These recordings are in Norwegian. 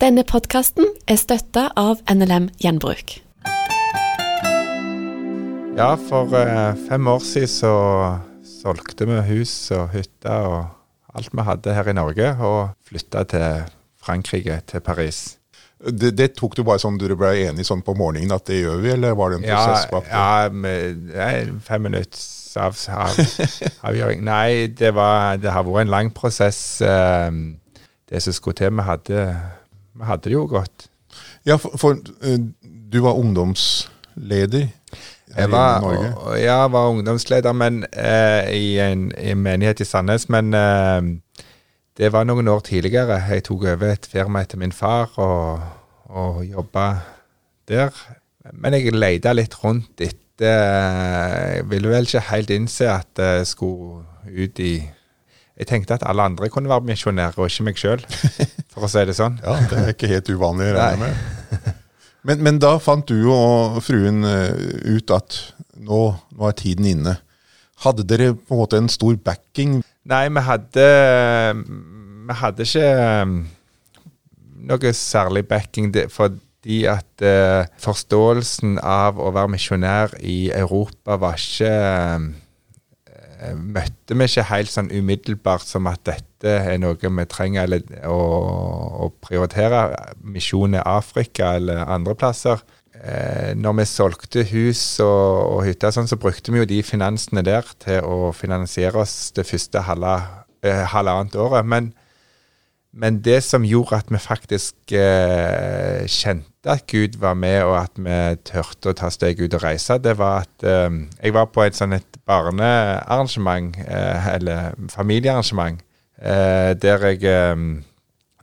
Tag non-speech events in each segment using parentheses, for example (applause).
Denne podkasten er støtta av NLM Gjenbruk. Ja, for eh, fem år siden så solgte vi hus og hytte og alt vi hadde her i Norge, og flytta til Frankrike, til Paris. Det, det tok du bare sånn du ble enig sånn på morgenen at det gjør vi, eller var det en prosess bak det? ja med, nei, fem minutts av, av, avgjøring. Nei, det, var, det har vært en lang prosess. eh, det som skulle til. Vi hadde, vi hadde det jo godt. Ja, for, for eh, du var ungdomsleder her Jeg var, i Norge. ja, jeg var ungdomsleder men, eh, i, en, i en menighet i Sandnes, men eh, det var noen år tidligere. Jeg tok over et firma etter min far og, og jobba der. Men jeg leita litt rundt etter Jeg ville vel ikke helt innse at jeg skulle ut i Jeg tenkte at alle andre kunne være misjonærer, og ikke meg sjøl, (laughs) for å si det sånn. Ja, det er ikke helt uvanlig, regner Nei. jeg med. (laughs) Men, men da fant du og fruen eh, ut at nå, nå er tiden inne. Hadde dere på en måte en stor backing? Nei, vi hadde Vi hadde ikke um, noe særlig backing fordi at eh, forståelsen av å være misjonær i Europa var ikke eh, Møtte vi ikke helt sånn umiddelbart som at dette er noe vi trenger eller, å, å prioritere. Misjon i Afrika eller andre plasser. Eh, når vi solgte hus og, og hytter, sånn, så brukte vi jo de finansene der til å finansiere oss det første eh, halvannet året. Men, men det som gjorde at vi faktisk eh, kjente at Gud var med, og at vi turte å ta steg ut og reise, det var at eh, jeg var på et sånn et barnearrangement, eh, eller familiearrangement, eh, der jeg eh,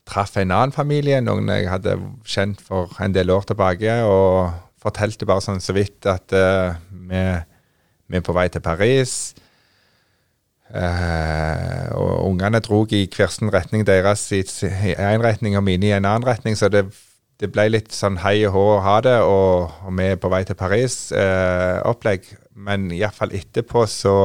traff en annen familie, noen jeg hadde kjent for en del år tilbake, og fortalte bare sånn så vidt at eh, vi, vi er på vei til Paris. Eh, og ungene dro i hver sin retning deres i én retning og mine i en annen retning, så det, det ble litt sånn hei og hå og ha det, og, og vi er på vei til Paris-opplegg. Men iallfall etterpå, så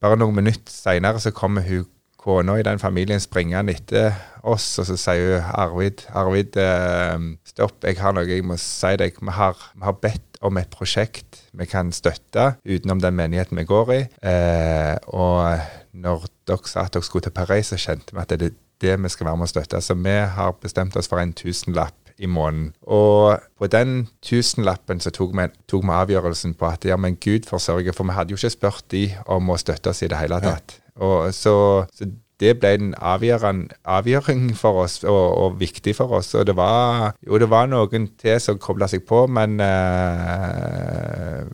Bare noen minutter seinere så kommer hun kona i den familien springende etter oss, og så sier hun Arvid, Arvid, uh, stopp, jeg har noe jeg må si deg. Vi har, vi har bedt om et prosjekt vi kan støtte utenom den menigheten vi går i. Eh, og når dere sa at dere skulle til Paris, så kjente vi at det er det vi skal være med å støtte. Så vi har bestemt oss for en tusenlapp i måneden. Og på den tusenlappen så tok vi, tok vi avgjørelsen på at ja, men Gud forsørger, for vi hadde jo ikke spurt de om å støtte oss i det hele tatt. Og så, så det ble en avgjøring for oss, og, og viktig for oss. Og det var jo det var noen til som kobla seg på, men uh,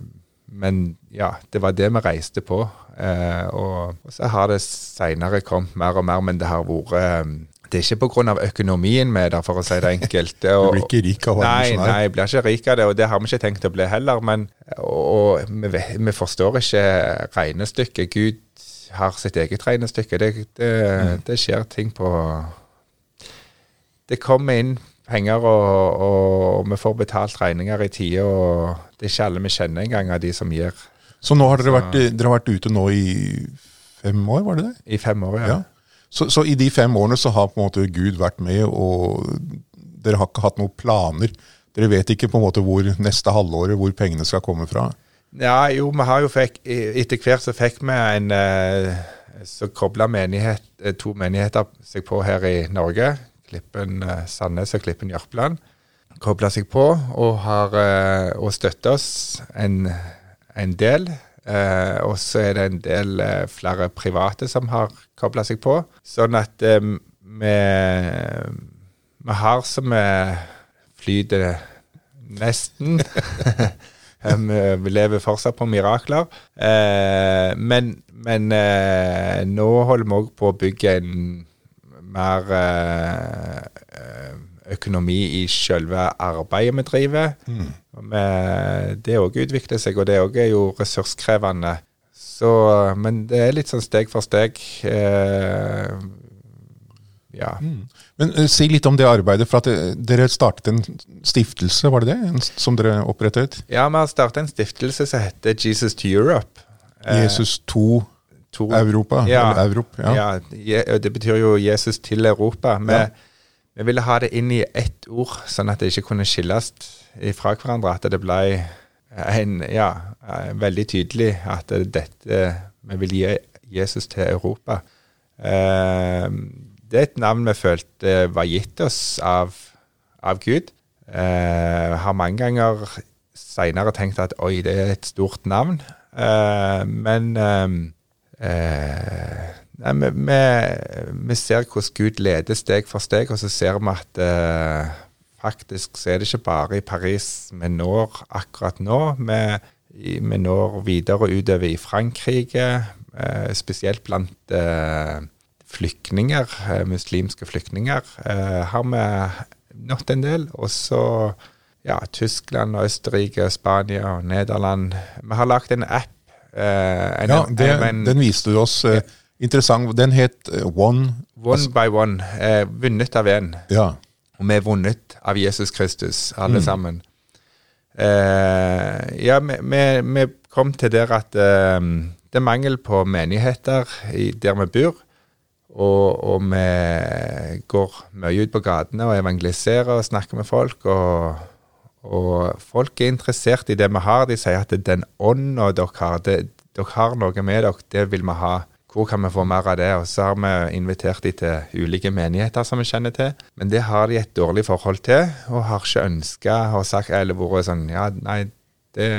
Men ja, det var det vi reiste på. Eh, og, og så har det seinere kommet mer og mer, men det har vært eh, det er ikke pga. økonomien vi er der, for å si det enkelt. (laughs) Du blir ikke rik av å Nei, nei, jeg blir ikke rik av det, og det har vi ikke tenkt å bli heller. Men og, og vi, vi forstår ikke regnestykket. Gud har sitt eget regnestykke. Det, det, Mm. det skjer ting på Det kommer inn penger, og, og, vi får betalt regninger i tide, og det er ikke alle vi kjenner engang av de som gir Så nå har dere vært, dere har vært ute nå i fem år, var det det? i fem år. Ja. Ja. Så, så i de fem årene så har på en måte Gud vært med, og dere har ikke hatt noen planer. Dere vet ikke på en måte hvor neste halvåret hvor pengene skal komme fra. Ja, jo, vi har jo fikk Etter hvert så fikk vi en eh, Så kobla menighet, eh, to menigheter seg på her i Norge. Klippen eh, Sandnes og Klippen Jørpeland. Kobla seg på og har og støtta oss en, en del. Eh, og så er det en del flere private som har kobla seg på. Sånn at vi, vi har så vi flyter nesten. (laughs) (laughs) Um, vi lever fortsatt på mirakler. Eh, men men eh, nå holder vi òg på å bygge en mer eh, eh, økonomi i selve arbeidet vi driver. Mm. det òg utvikler seg, og det òg er jo ressurskrevende. Så, men det er litt sånn steg for steg. Eh, ja. Men uh, Si litt om det arbeidet. for at eh, Dere startet en stiftelse, var det det? En, som dere opprettet? ja, vi har startet en stiftelse som heter Jesus to Europe. Eh, Jesus 2 to- Europa? Ja. Eller Europ, ja. Ja, det betyr jo Jesus til Europa. Vi, Ja. vi ville ha det inn i ett ord, sånn at det ikke kunne skilles fra hverandre. At det ble en, ja, veldig tydelig at dette vi vil gi Jesus til Europa. Eh, det er et navn vi følte var gitt oss av, av Gud. Jeg har mange ganger seinere tenkt at oi, det er et stort navn. men Nei, vi, vi, vi, ser hvordan Gud leder steg for steg, og så ser vi at eh, faktisk så er det ikke bare i Paris vi når akkurat nå. Vi, vi når videre utover i Frankrike, eh, spesielt blant eh, flyktninger, eh, muslimske flyktninger, eh, har vi nådd en del. Og så ja, Tyskland, Østerrike, Spania og Nederland. Vi har lagd en app. Eh, en, ja, det, en, den viste du oss. Interessant. Den het One One altså, by one. Eh, vunnet av én. Ja. Og vi er vunnet av Jesus Kristus, alle mm. sammen. Eh, ja, vi, vi, vi, kom til der at eh, det er mangel på menigheter i, der vi bor. Og, og, vi går mye ut på gatene og evangeliserer og snakker med folk. Og, og, folk er interessert i det vi har. De sier at den ånda dere har, det, dere har noe med dere, det vil vi ha. Hvor kan vi få mer av det? Og så har vi invitert de til ulike menigheter som vi kjenner til. Men det har de et dårlig forhold til, og har ikke ønska og sagt eller vært sånn Ja, nei, det,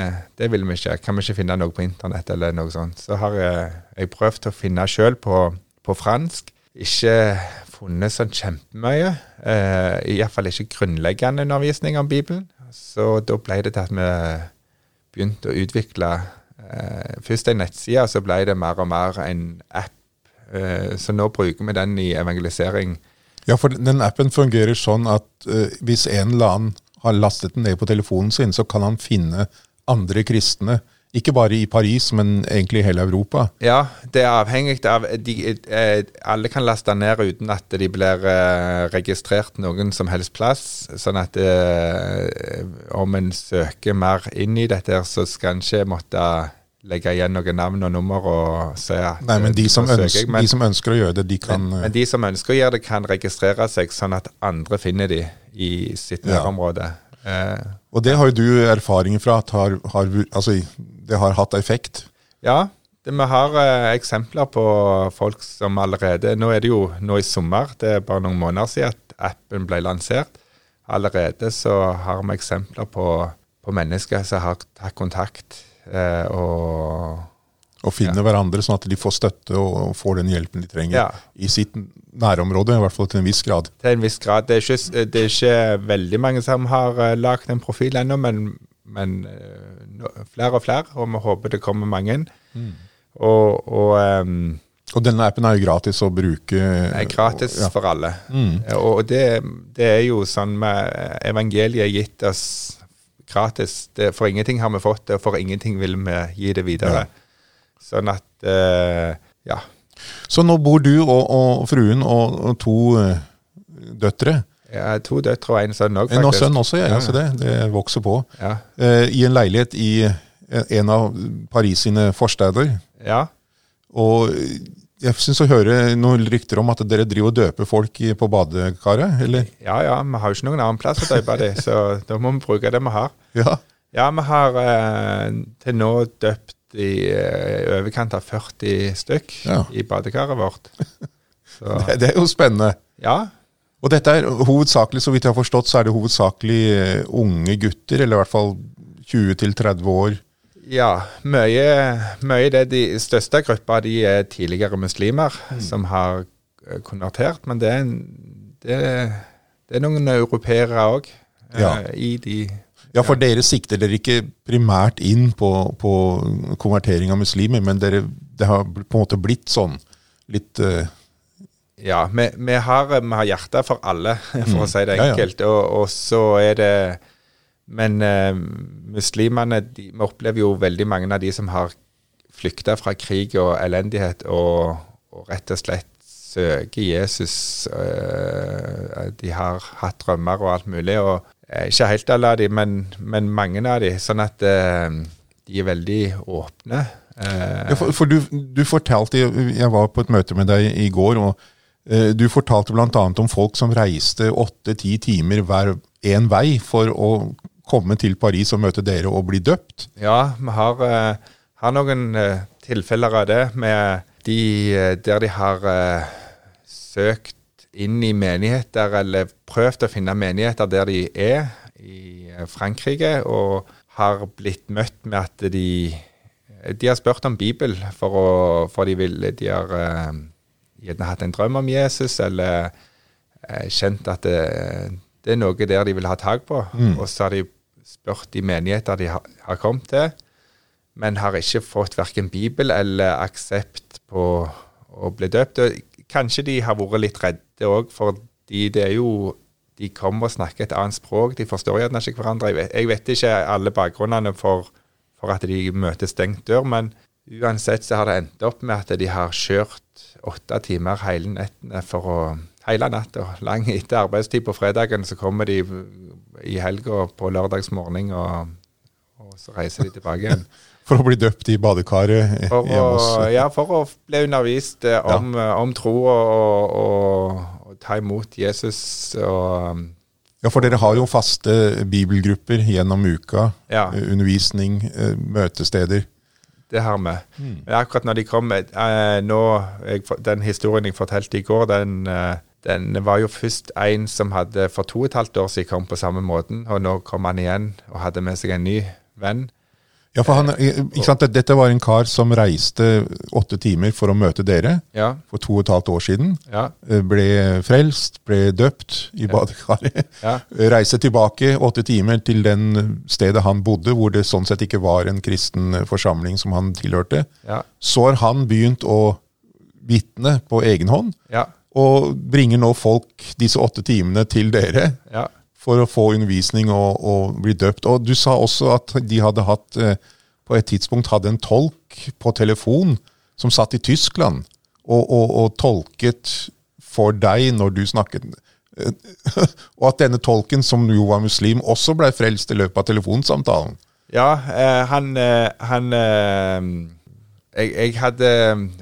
det, vil vi ikke. Kan vi ikke finne noe på internett eller noe sånt? Så har jeg, jeg prøvd å finne sjøl på, på, fransk. Ikke funnet sånn kjempemye. Eh, Iallfall ikke grunnleggende undervisning om Bibelen. Så da ble det til at vi begynte å utvikle eh, først en nettside, så ble det mer og mer en app. Eh, så nå bruker vi den i evangelisering. Ja, for den appen fungerer sånn at eh, hvis en eller annen har lastet den ned på telefonen sin, så kan han finne andre kristne ikke bare i Paris, men egentlig i hele Europa. Ja, det er avhengig av de, eh, Alle kan laste ned uten at de blir eh, registrert noen som helst plass. Sånn at eh, om en søker mer inn i dette, så skal en ikke måtte legge igjen noen navn og nummer og se at Nei, men, de som, ønsker, men de som, ønsker, å gjøre det, de kan men, men, de som ønsker å gjøre det, kan registrere seg, sånn at andre finner de i sitt nærområde. Ja. Eh, og det har jo du erfaring fra at har, har, altså, det har hatt effekt? Ja, det, vi har eh, eksempler på folk som allerede Nå er det jo nå i sommer, det er bare noen måneder siden at appen ble lansert. Allerede så har vi eksempler på, på mennesker som har tatt kontakt eh, og og finner ja. hverandre, sånn at de får støtte og får den hjelpen de trenger ja. i sitt nærområde. I hvert fall til en viss grad. Til en viss grad. Det er ikke, det er ikke veldig mange som har uh, lagd en profil ennå, men, men no, flere og flere, og vi håper det kommer mange. Mm. Og, og, um, og, denne appen er jo gratis å bruke? Er gratis og, ja. for alle. Mm. Og det, det, er jo sånn med evangeliet er gitt oss gratis. Det, for ingenting har vi fått det, og for ingenting vil vi gi det videre. Ja. Sånn at uh, Ja. Så nå bor du og, fruen og, to døtre? Ja, To døtre og en sønn òg, faktisk. En sønn også, ja. ja. Så det, det vokser på. Ja. Eh, I en leilighet i en av Paris sine forsteder. Ja. Og jeg syns å høre noen rykter om at dere driver og døper folk på badekaret, eller? Ja ja, vi har jo ikke noen annen plass å døpe dem, så da må vi bruke det vi har. Ja, ja vi har eh, til nå døpt i eh, overkant av 40 stykk ja. i badekaret vårt. (laughs) Det, det, er jo spennende. Ja. Og dette er hovedsakelig, så vidt jeg har forstått, så er det hovedsakelig uh, unge gutter, eller i hvert fall 20-30 år. Ja, mye, mye det. De største gruppa de er tidligere muslimer mm. som har eh, konvertert, men det er, det, det er noen europeere òg ja. uh, i de ja, for dere sikter dere ikke primært inn på, på konvertering av muslimer, men dere, det har på en måte blitt sånn litt uh... Ja, vi, vi, har, vi har hjerte for alle, (laughs) for mm. å si det enkelt. Ja, ja. Og, og, så er det Men uh, muslimene de, Vi opplever jo veldig mange av de som har flykta fra krig og elendighet, og, og rett og slett søker Jesus. Uh, de har hatt drømmer og alt mulig. og Eh, ikke helt alle av de, men, men, mange av de. Sånn at de er veldig åpne. Ja, for, for du, du, fortalte Jeg var på et møte med deg i går, og Du fortalte bl.a. om folk som reiste åtte-ti timer hver én vei for å komme til Paris og møte dere og bli døpt. Ja, vi har, eh, har noen eh, tilfeller av det med de eh, der de har eh, søkt inn i menigheter, eller prøvd å finne menigheter der de er, i eh, Frankrike, og har blitt møtt med at de De har spurt om Bibel, for, å, for de, vil, de har eh, gjerne hatt en drøm om Jesus, eller eh, kjent at det, det er noe der de vil ha tak på. Og så har de spurt de menigheter de har, har kommet til, men har ikke fått verken Bibel eller aksept på å bli døpt. Og kanskje de har vært litt redde òg, fordi det er jo De kommer og snakker et annet språk, de forstår gjerne ikke hverandre. Jeg vet, jeg vet ikke alle bakgrunnene for, for at de møter stengt dør, men uansett så har det endt opp med at de har kjørt åtte timer hele nettene for å Hele natta. Lang etter arbeidstid på fredagen, så kommer de i helga på lørdagsmorgen, og, og så reiser de tilbake igjen. (laughs) For å bli døpt i badekaret eh, For hjemme hos ja, for å bli undervist eh, om, ja. om tro og, og, og, ta imot Jesus. Og, Ja, for dere har jo faste bibelgrupper gjennom uka. Ja. eh, Undervisning, eh, møtesteder. Det her med. Mm. akkurat når de kom eh, nå, jeg, Den historien jeg fortalte i går, den, eh, den var jo først en som hadde for to og et halvt år siden kom på samme måten, og nå kom han igjen og hadde med seg en ny venn. Ja, for han, ikke sant? Dette var en kar som reiste åtte timer for å møte dere Ja, for to og et halvt år siden. ja, Eh, Ble frelst, ble døpt i badekaret. ja. (laughs) Reiste tilbake åtte timer til den stedet han bodde, hvor det sånn sett ikke var en kristen forsamling som han tilhørte. ja, Så har han begynt å vitne på egen hånd, ja, og bringer nå folk disse åtte timene til dere ja. For å få undervisning og, og bli døpt. Og du sa også at de hadde hatt, eh, på et tidspunkt hadde en tolk på telefon som satt i Tyskland og, og, og tolket for deg når du snakket. (laughs) Og at denne tolken, som jo var muslim, også ble frelst i løpet av telefonsamtalen. Ja, eh, han, eh, han jeg, jeg hadde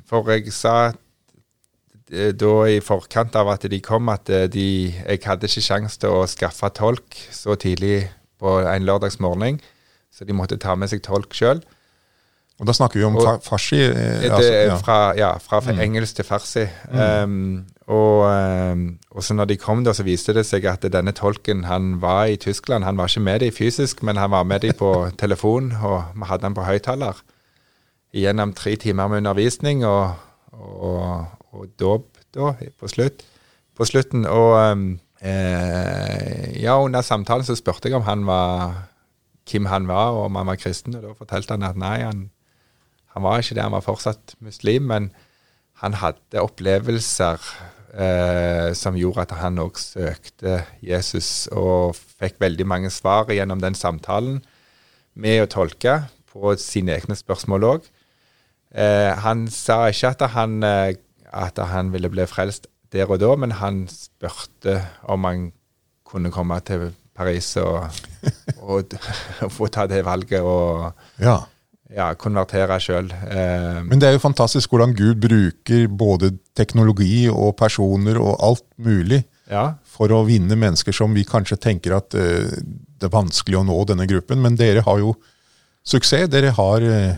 For jeg sa da i forkant av at de kom, at eh, de, jeg hadde ikke sjanse til å skaffe tolk så tidlig på en lørdagsmorgen, så de måtte ta med seg tolk sjøl. Og da snakker vi om Og- farsi. eh, Det altså, ja. fra, ja, fra engelsk til farsi. Um, og, um, og så når de kom, da, så viste det seg at denne tolken han var i Tyskland. Han var ikke med dem fysisk, men han var med dem på (laughs) telefon, og vi hadde han på høyttaler. Gjennom tre timer med undervisning og, og, og dåp da, på, slutt, på slutten. Og um, eh, ja, under samtalen så spurte jeg om han var hvem han var, og om han var kristen. Og da fortalte han at nei, han, han var ikke det, han var fortsatt muslim, men han hadde opplevelser eh, som gjorde at han òg søkte Jesus, og fikk veldig mange svar gjennom den samtalen med å tolke på sine egne spørsmål òg. Eh, han sa ikke at han, eh, at han ville bli frelst der og da, men han spurte om han kunne komme til Paris og, (laughs) og, og få ta det valget og ja. ja, konvertere sjøl. Eh, Men det er jo fantastisk hvordan Gud bruker både teknologi og personer og alt mulig ja, for å vinne mennesker som vi kanskje tenker at eh, det er vanskelig å nå denne gruppen. Men dere har jo suksess. Dere, har, eh,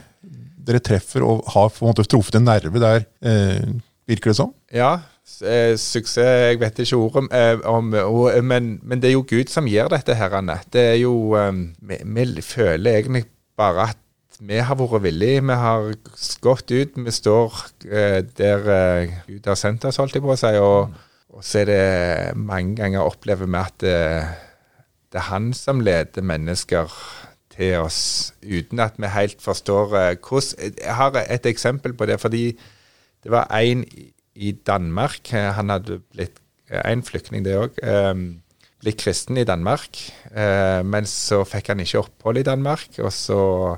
dere treffer og har på en måte truffet en nerve der, eh, virker det som. ja eh, suksess Jeg vet ikke ordet, om, om, men, men det er jo Gud som gjør dette. her, Anne. Det er jo eh, vi, vi føler egentlig bare at vi har vært villige. Vi har gått ut. Vi står eh, der eh, Gud har sendt oss, holdt jeg på å si. Og, og så er det mange ganger opplever vi at det, det er han som leder mennesker til oss, uten at vi helt forstår eh, hvordan Jeg har et eksempel på det. fordi det var en i- Danmark, eh, han hadde blitt eh, en flyktning det òg, blitt kristen i Danmark. eh, Men så fikk han ikke opphold i Danmark, og så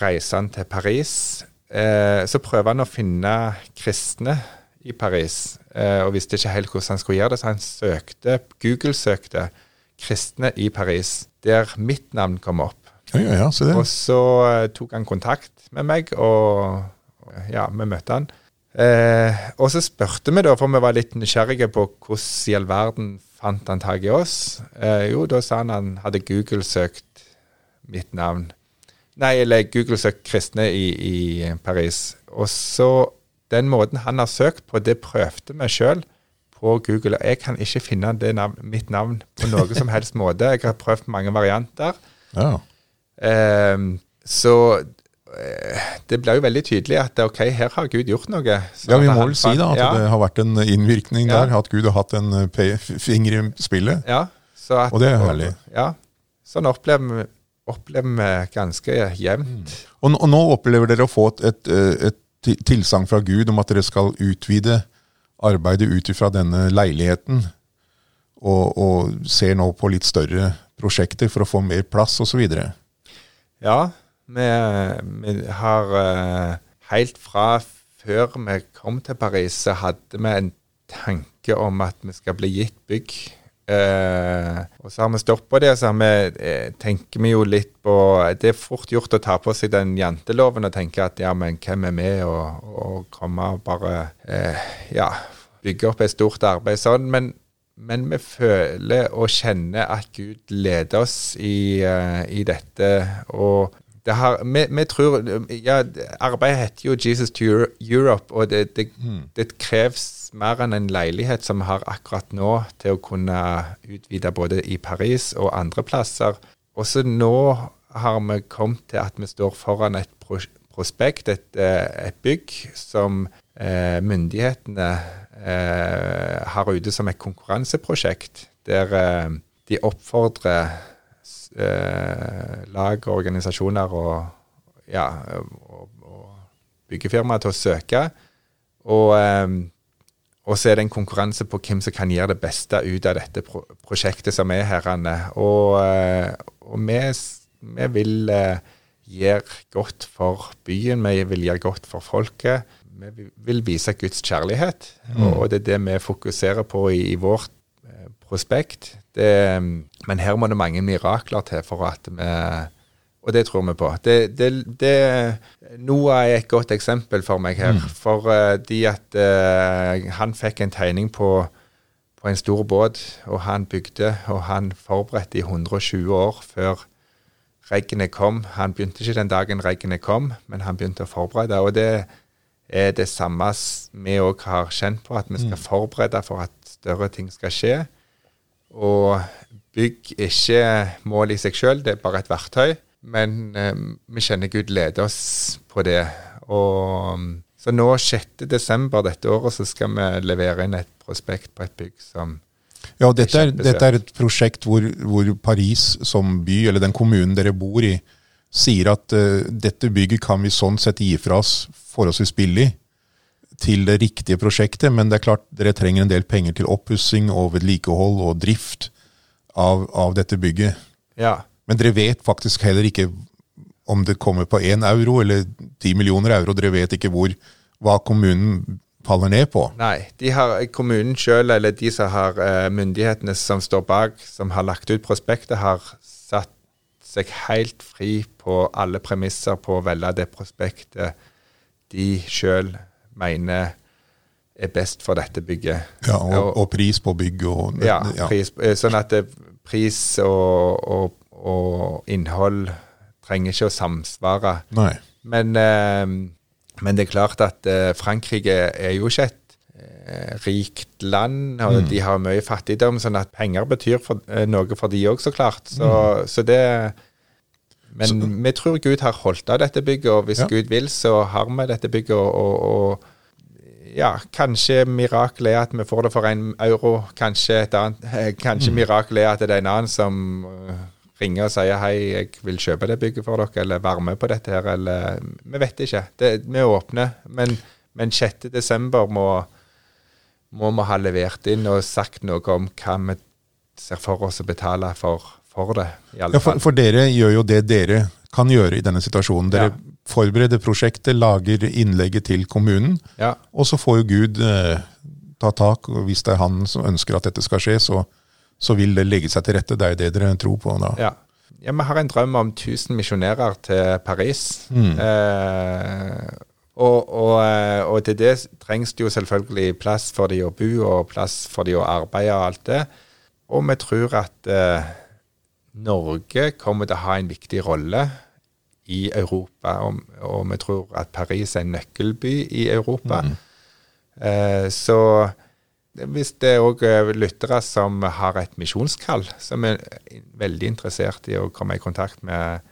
reiser han til Paris. Så prøver han å finne kristne i Paris, og visste ikke helt hvordan han skulle gjøre det, så han søkte, Google-søkte 'kristne i Paris', der mitt navn kom opp. Ja, ja, ja, så. Og så tok han kontakt med meg, og ja, vi møtte han. Eh, og så spurte vi, da, for vi var litt nysgjerrige på hvordan i all verden fant han tak i oss. Eh, jo, da sa han han hadde Google-søkt mitt navn. Nei, eller Google-søkt kristne i, i Paris. Og så Den måten han har søkt på, det prøvde vi sjøl på Google. Jeg kan ikke finne navn, mitt navn på noe som helst måte. Jeg har prøvd mange varianter. Ja. Eh, så det ble jo veldig tydelig at ok, her har Gud gjort noe. Ja, vi må vel si da at ja, det har vært en innvirkning Ja. der. At Gud har hatt en eh, finger i spillet. Ja, så at, Og det er herlig. Ja, sånn opplever vi, opplever vi ganske jevnt. Og, og nå opplever dere å få et, et, eh, et tilsagn fra Gud om at dere skal utvide arbeidet ut ifra denne leiligheten, og, og ser nå på litt større prosjekter for å få mer plass osv. Ja, vi, vi har eh, Helt fra før vi kom til Paris, så hadde vi en tanke om at vi skal bli gitt bygg. Eh, og så har vi på det, og så vi, eh, tenker vi jo litt på Det er fort gjort å ta på seg den janteloven og tenke at ja, men hvem er med og, og komme og bare eh, ja, bygge opp et stort arbeid sånn. Men, men vi føler og kjenner at Gud leder oss i, eh, i dette. Og har, vi, vi tror ja, Arbeidet heter jo Jesus to Europe, og det, det, det kreves mer enn en leilighet som vi har akkurat nå, til å kunne utvide både i Paris og andre plasser. Også nå har vi kommet til at vi står foran et prospekt, et, eh, et bygg, som eh, myndighetene eh, har ute som et konkurranseprosjekt, der eh, de oppfordrer eh, lag og organisasjoner og, ja, og, og byggefirmaer til å søke. Og, eh, så er det en konkurranse på hvem som kan gjøre det beste ut av dette pro prosjektet som er her. Og, eh, og vi, vi vil eh, gjøre godt for byen, vi vil gjøre godt for folket. Vi vil- vise Guds kjærlighet, og, og det er det vi fokuserer på i, i vårt prospekt. Det, men her må det mange mirakler til for at vi Og det tror vi på. Det, det, Noah er et godt eksempel for meg her. Fordi at uh, han fikk en tegning på, på en stor båt, og han bygde, og han forberedte i 120 år før regnet kom. Han begynte ikke den dagen regnet kom, men han begynte å forberede. Og det er det samme vi òg har kjent på, at vi skal forberede for at større ting skal skje. Og bygg er ikke mål i seg sjøl, det er bare et verktøy. Men eh, vi kjenner Gud leder oss på det. Og, så nå 6. desember dette året så skal vi levere inn et prospekt på et bygg som Ja, og dette er, dette er et prosjekt hvor, hvor Paris som by, eller den kommunen dere bor i, sier at uh, dette bygget kan vi sånn sett gi fra oss forholdsvis billig til det riktige prosjektet, men det er klart dere trenger en del penger til oppussing og vedlikehold og drift av, av dette bygget. Ja. Men dere vet faktisk heller ikke om det kommer på én euro eller ti millioner euro. Dere vet ikke hvor, hva kommunen faller ned på. Nei, de har kommunen sjøl, eller de som har eh, myndighetene som står bak, som har lagt ut prospektet, har satt seg helt fri på alle premisser på å velge det prospektet de sjøl mener er best for dette bygget. Ja, og, og pris på bygg og Ja, pris, eh, sånn at det, pris og, og, og innhold trenger ikke å samsvare. Nei. Men, eh, men det er klart at eh, Frankrike er jo ikke et eh, rikt land, og de har mye fattigdom, sånn at penger betyr for, eh, noe for de òg, så klart. Så, så det Men vi tror Gud har holdt av dette bygget, og hvis Ja. Gud vil, så har vi dette bygget. og, og, ja, kanskje mirakelet er at vi får det for en euro. Kanskje et annet, kanskje kanskje mirakelet er at det er en annen som eh, ringer og sier hei, jeg vil kjøpe det bygget for dere, eller være med på dette her, eller Vi vet ikke. Det, vi er åpne. Men, men 6. desember må, må vi ha levert inn og sagt noe om hva vi ser for oss å betale for, for det, i alle Ja, for, for dere gjør jo det dere kan gjøre i denne situasjonen. Dere Ja. forbereder prosjektet, lager innlegget til kommunen, Ja. og så får jo Gud eh, ta tak. og Hvis det er han som ønsker at dette skal skje, så, så vil det legge seg til rette. Det er jo det dere tror på da. Ja. ja, vi har en drøm om 1000 misjonærer til Paris. Mm. Eh, Og, og, eh, og, til det trengs det jo selvfølgelig plass for de å bo, og plass for de å arbeide og alt det. Og vi tror at eh, Norge kommer til å ha en viktig rolle i Europa. Og, og, vi tror at Paris er en nøkkelby i Europa. Mm. Eh, så hvis det er òg lyttere som har et misjonskall, som er veldig interessert i å komme i kontakt med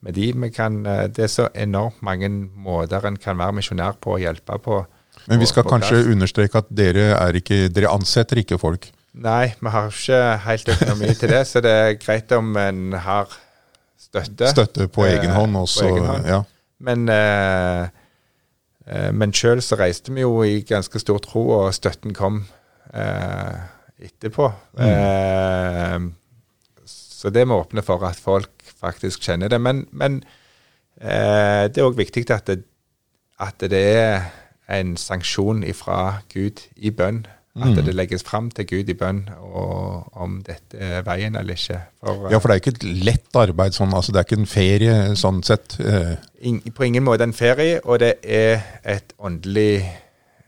med de. Kan, eh, det er så enormt mange måter en kan være misjonær på og hjelpe på. Men vi skal kanskje understreke at dere, ikke, dere ansetter ikke folk? Nei, vi har ikke helt økonomi til det, så det er greit om en har støtte. Støtte på egen eh, hånd også, egen hånd. ja. Men, eh, eh, men sjøl så reiste vi jo i ganske stor tro, og støtten kom eh, etterpå. Mm. Eh, så det må åpne for at folk faktisk kjenner det. Men, men eh, det er òg viktig at det, at det, er en sanksjon fra Gud i bønn. At mm. det legges fram til Gud i bønn og om dette er veien eller ikke. For, ja, for det er ikke et lett arbeid sånn. altså Det er ikke en ferie sånn sett. Eh. In, på ingen måte en ferie, og det er et åndelig,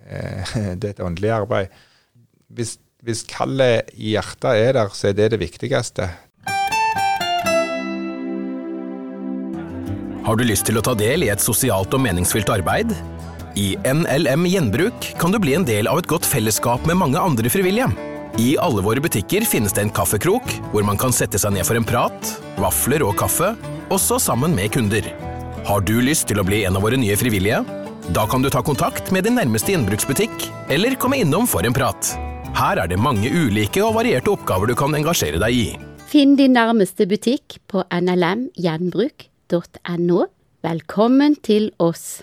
eh, (laughs) det er et åndelig arbeid. Hvis, hvis kallet i hjertet er der, så er det det viktigste. Har du lyst til å ta del i et sosialt og meningsfylt arbeid? I NLM Gjenbruk kan du bli en del av et godt fellesskap med mange andre frivillige. I alle våre butikker finnes det en kaffekrok, hvor man kan sette seg ned for en prat, vafler og kaffe, også sammen med kunder. Har du lyst til å bli en av våre nye frivillige? Da kan du ta kontakt med din nærmeste gjenbruksbutikk, eller komme innom for en prat. Her er det mange ulike og varierte oppgaver du kan engasjere deg i. Finn din nærmeste butikk på nlmgjenbruk.no. Velkommen til oss.